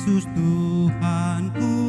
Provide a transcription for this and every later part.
Yesus Tuhanku.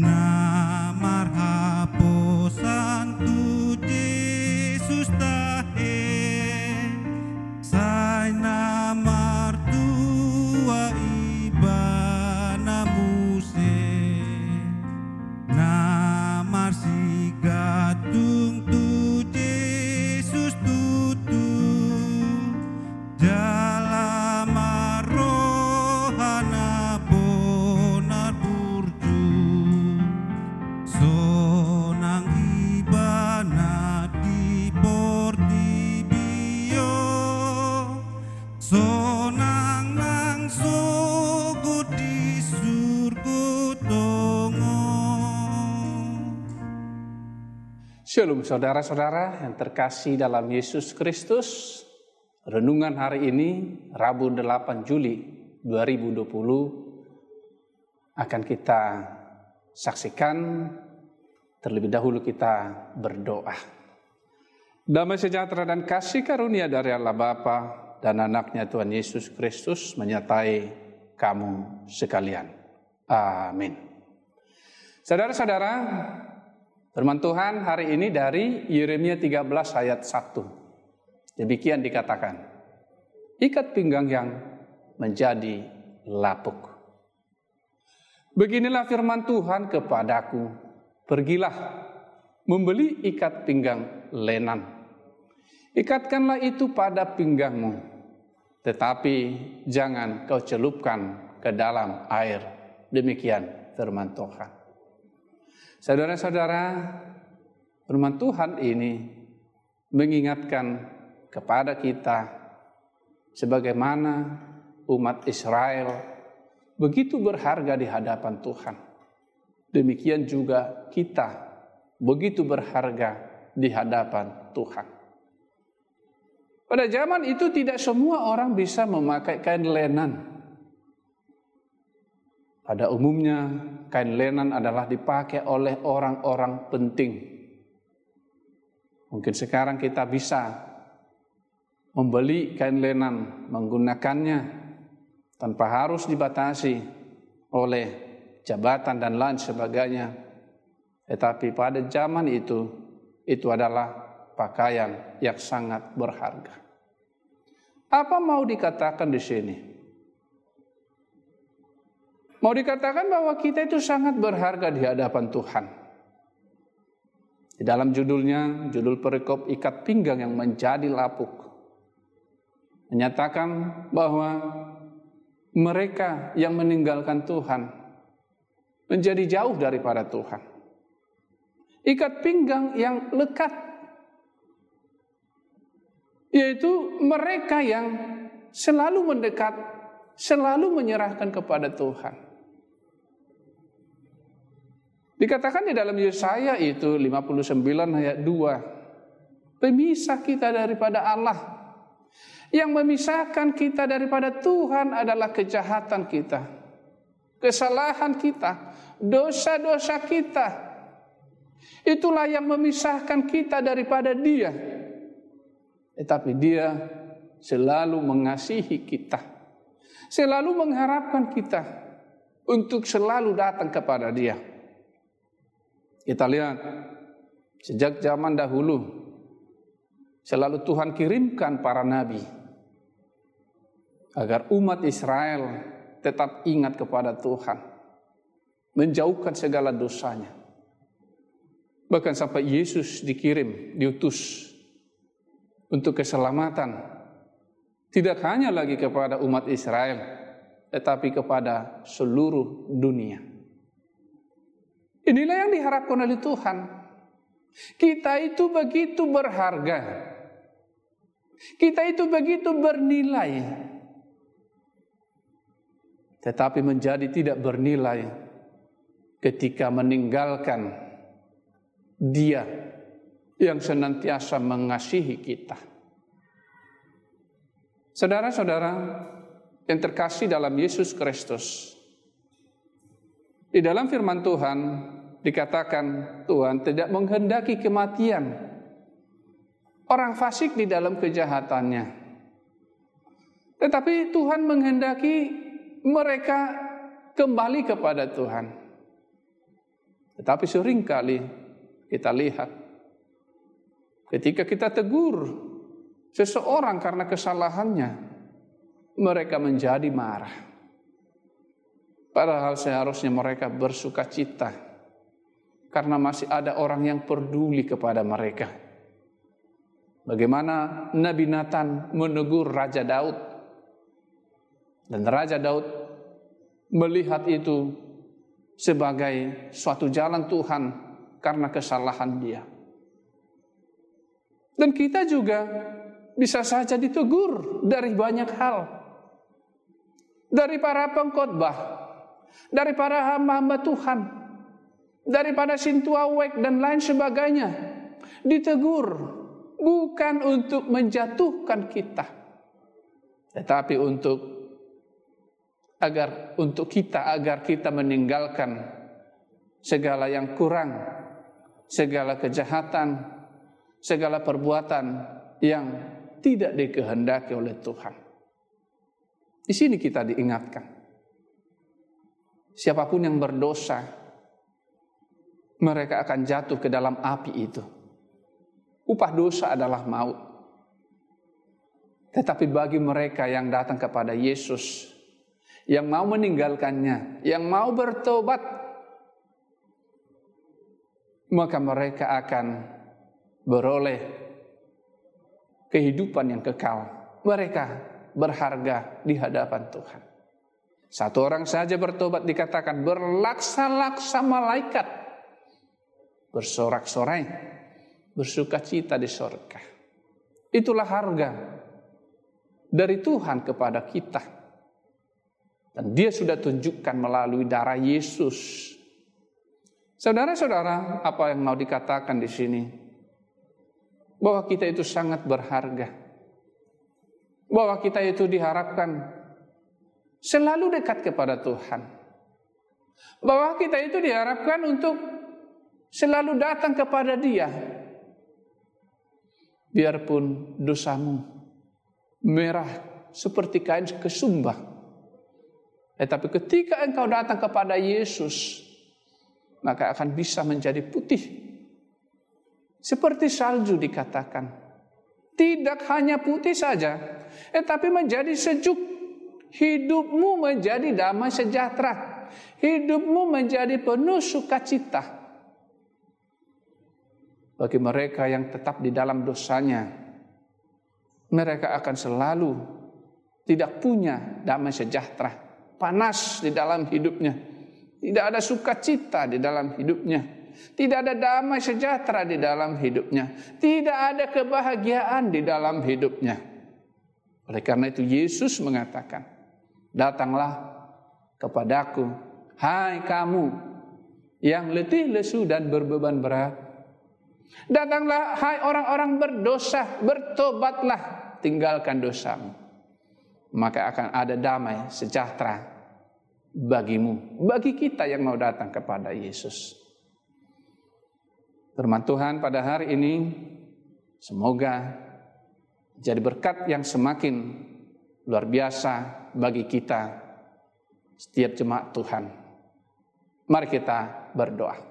now. Shalom saudara-saudara yang terkasih dalam Yesus Kristus. Renungan hari ini Rabu 8 Juli 2020 akan kita saksikan terlebih dahulu kita berdoa. Damai sejahtera dan kasih karunia dari Allah Bapa dan anaknya Tuhan Yesus Kristus menyertai kamu sekalian. Amin. Saudara-saudara, Firman Tuhan hari ini dari Yeremia 13 ayat 1. Demikian dikatakan. Ikat pinggang yang menjadi lapuk. Beginilah firman Tuhan kepadaku. Pergilah membeli ikat pinggang lenan. Ikatkanlah itu pada pinggangmu. Tetapi jangan kau celupkan ke dalam air. Demikian firman Tuhan. Saudara-saudara, firman Tuhan ini mengingatkan kepada kita sebagaimana umat Israel begitu berharga di hadapan Tuhan. Demikian juga kita begitu berharga di hadapan Tuhan. Pada zaman itu tidak semua orang bisa memakai kain lenan. Pada umumnya kain lenan adalah dipakai oleh orang-orang penting. Mungkin sekarang kita bisa membeli kain lenan, menggunakannya tanpa harus dibatasi oleh jabatan dan lain sebagainya. Tetapi pada zaman itu, itu adalah pakaian yang sangat berharga. Apa mau dikatakan di sini? Mau dikatakan bahwa kita itu sangat berharga di hadapan Tuhan. Di dalam judulnya, judul perikop ikat pinggang yang menjadi lapuk. Menyatakan bahwa mereka yang meninggalkan Tuhan menjadi jauh daripada Tuhan. Ikat pinggang yang lekat. Yaitu mereka yang selalu mendekat, selalu menyerahkan kepada Tuhan. Dikatakan di dalam Yesaya itu 59 ayat 2. Pemisah kita daripada Allah. Yang memisahkan kita daripada Tuhan adalah kejahatan kita. Kesalahan kita. Dosa-dosa kita. Itulah yang memisahkan kita daripada dia. Tetapi dia selalu mengasihi kita. Selalu mengharapkan kita. Untuk selalu datang kepada dia. Kita lihat sejak zaman dahulu selalu Tuhan kirimkan para nabi agar umat Israel tetap ingat kepada Tuhan, menjauhkan segala dosanya. Bahkan sampai Yesus dikirim, diutus untuk keselamatan tidak hanya lagi kepada umat Israel, tetapi kepada seluruh dunia. Inilah yang diharapkan oleh Tuhan. Kita itu begitu berharga. Kita itu begitu bernilai. Tetapi menjadi tidak bernilai ketika meninggalkan dia yang senantiasa mengasihi kita. Saudara-saudara yang terkasih dalam Yesus Kristus, di dalam firman Tuhan dikatakan Tuhan tidak menghendaki kematian orang fasik di dalam kejahatannya. Tetapi Tuhan menghendaki mereka kembali kepada Tuhan. Tetapi sering kali kita lihat ketika kita tegur seseorang karena kesalahannya, mereka menjadi marah. Padahal seharusnya mereka bersuka cita karena masih ada orang yang peduli kepada mereka. Bagaimana Nabi Nathan menegur Raja Daud dan Raja Daud melihat itu sebagai suatu jalan Tuhan karena kesalahan dia. Dan kita juga bisa saja ditegur dari banyak hal. Dari para pengkhotbah, dari para hamba-hamba Tuhan, daripada sintuawek dan lain sebagainya. Ditegur bukan untuk menjatuhkan kita, tetapi untuk agar untuk kita agar kita meninggalkan segala yang kurang, segala kejahatan, segala perbuatan yang tidak dikehendaki oleh Tuhan. Di sini kita diingatkan. Siapa pun yang berdosa, mereka akan jatuh ke dalam api itu. Upah dosa adalah maut. Tetapi bagi mereka yang datang kepada Yesus, yang mau meninggalkannya, yang mau bertobat, maka mereka akan beroleh kehidupan yang kekal. Mereka berharga di hadapan Tuhan. Satu orang saja bertobat dikatakan berlaksa-laksa malaikat. Bersorak-sorai, bersuka cita di sorga. Itulah harga dari Tuhan kepada kita. Dan dia sudah tunjukkan melalui darah Yesus. Saudara-saudara, apa yang mau dikatakan di sini? Bahwa kita itu sangat berharga. Bahwa kita itu diharapkan selalu dekat kepada Tuhan. Bahwa kita itu diharapkan untuk selalu datang kepada Dia. Biarpun dosamu merah seperti kain kesumbah tetapi ketika engkau datang kepada Yesus, maka akan bisa menjadi putih. Seperti salju dikatakan. Tidak hanya putih saja, tetapi menjadi sejuk. Hidupmu menjadi damai sejahtera. Hidupmu menjadi penuh sukacita. Bagi mereka yang tetap di dalam dosanya, mereka akan selalu tidak punya damai sejahtera panas di dalam hidupnya. Tidak ada sukacita di dalam hidupnya. Tidak ada damai sejahtera di dalam hidupnya. Tidak ada kebahagiaan di dalam hidupnya. Oleh karena itu Yesus mengatakan, Datanglah kepadaku, hai kamu yang letih lesu dan berbeban berat. Datanglah hai orang-orang berdosa, bertobatlah, tinggalkan dosamu maka akan ada damai sejahtera bagimu, bagi kita yang mau datang kepada Yesus. Firman Tuhan pada hari ini semoga jadi berkat yang semakin luar biasa bagi kita setiap jemaat Tuhan. Mari kita berdoa.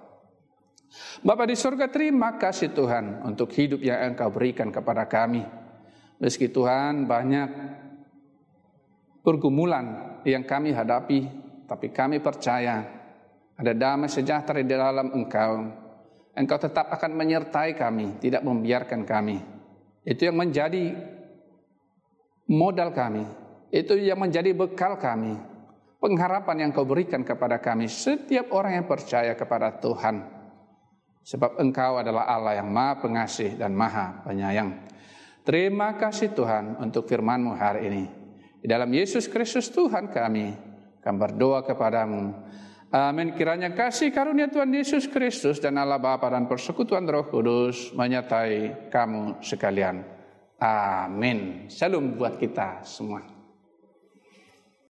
Bapa di surga terima kasih Tuhan untuk hidup yang engkau berikan kepada kami. Meski Tuhan banyak pergumulan yang kami hadapi, tapi kami percaya ada damai sejahtera di dalam Engkau. Engkau tetap akan menyertai kami, tidak membiarkan kami. Itu yang menjadi modal kami. Itu yang menjadi bekal kami. Pengharapan yang kau berikan kepada kami setiap orang yang percaya kepada Tuhan. Sebab engkau adalah Allah yang maha pengasih dan maha penyayang. Terima kasih Tuhan untuk firmanmu hari ini. Di dalam Yesus Kristus Tuhan kami, kami berdoa kepadamu. Amin. Kiranya kasih karunia Tuhan Yesus Kristus dan Allah Bapa dan persekutuan Roh Kudus menyertai kamu sekalian. Amin. Salam buat kita semua.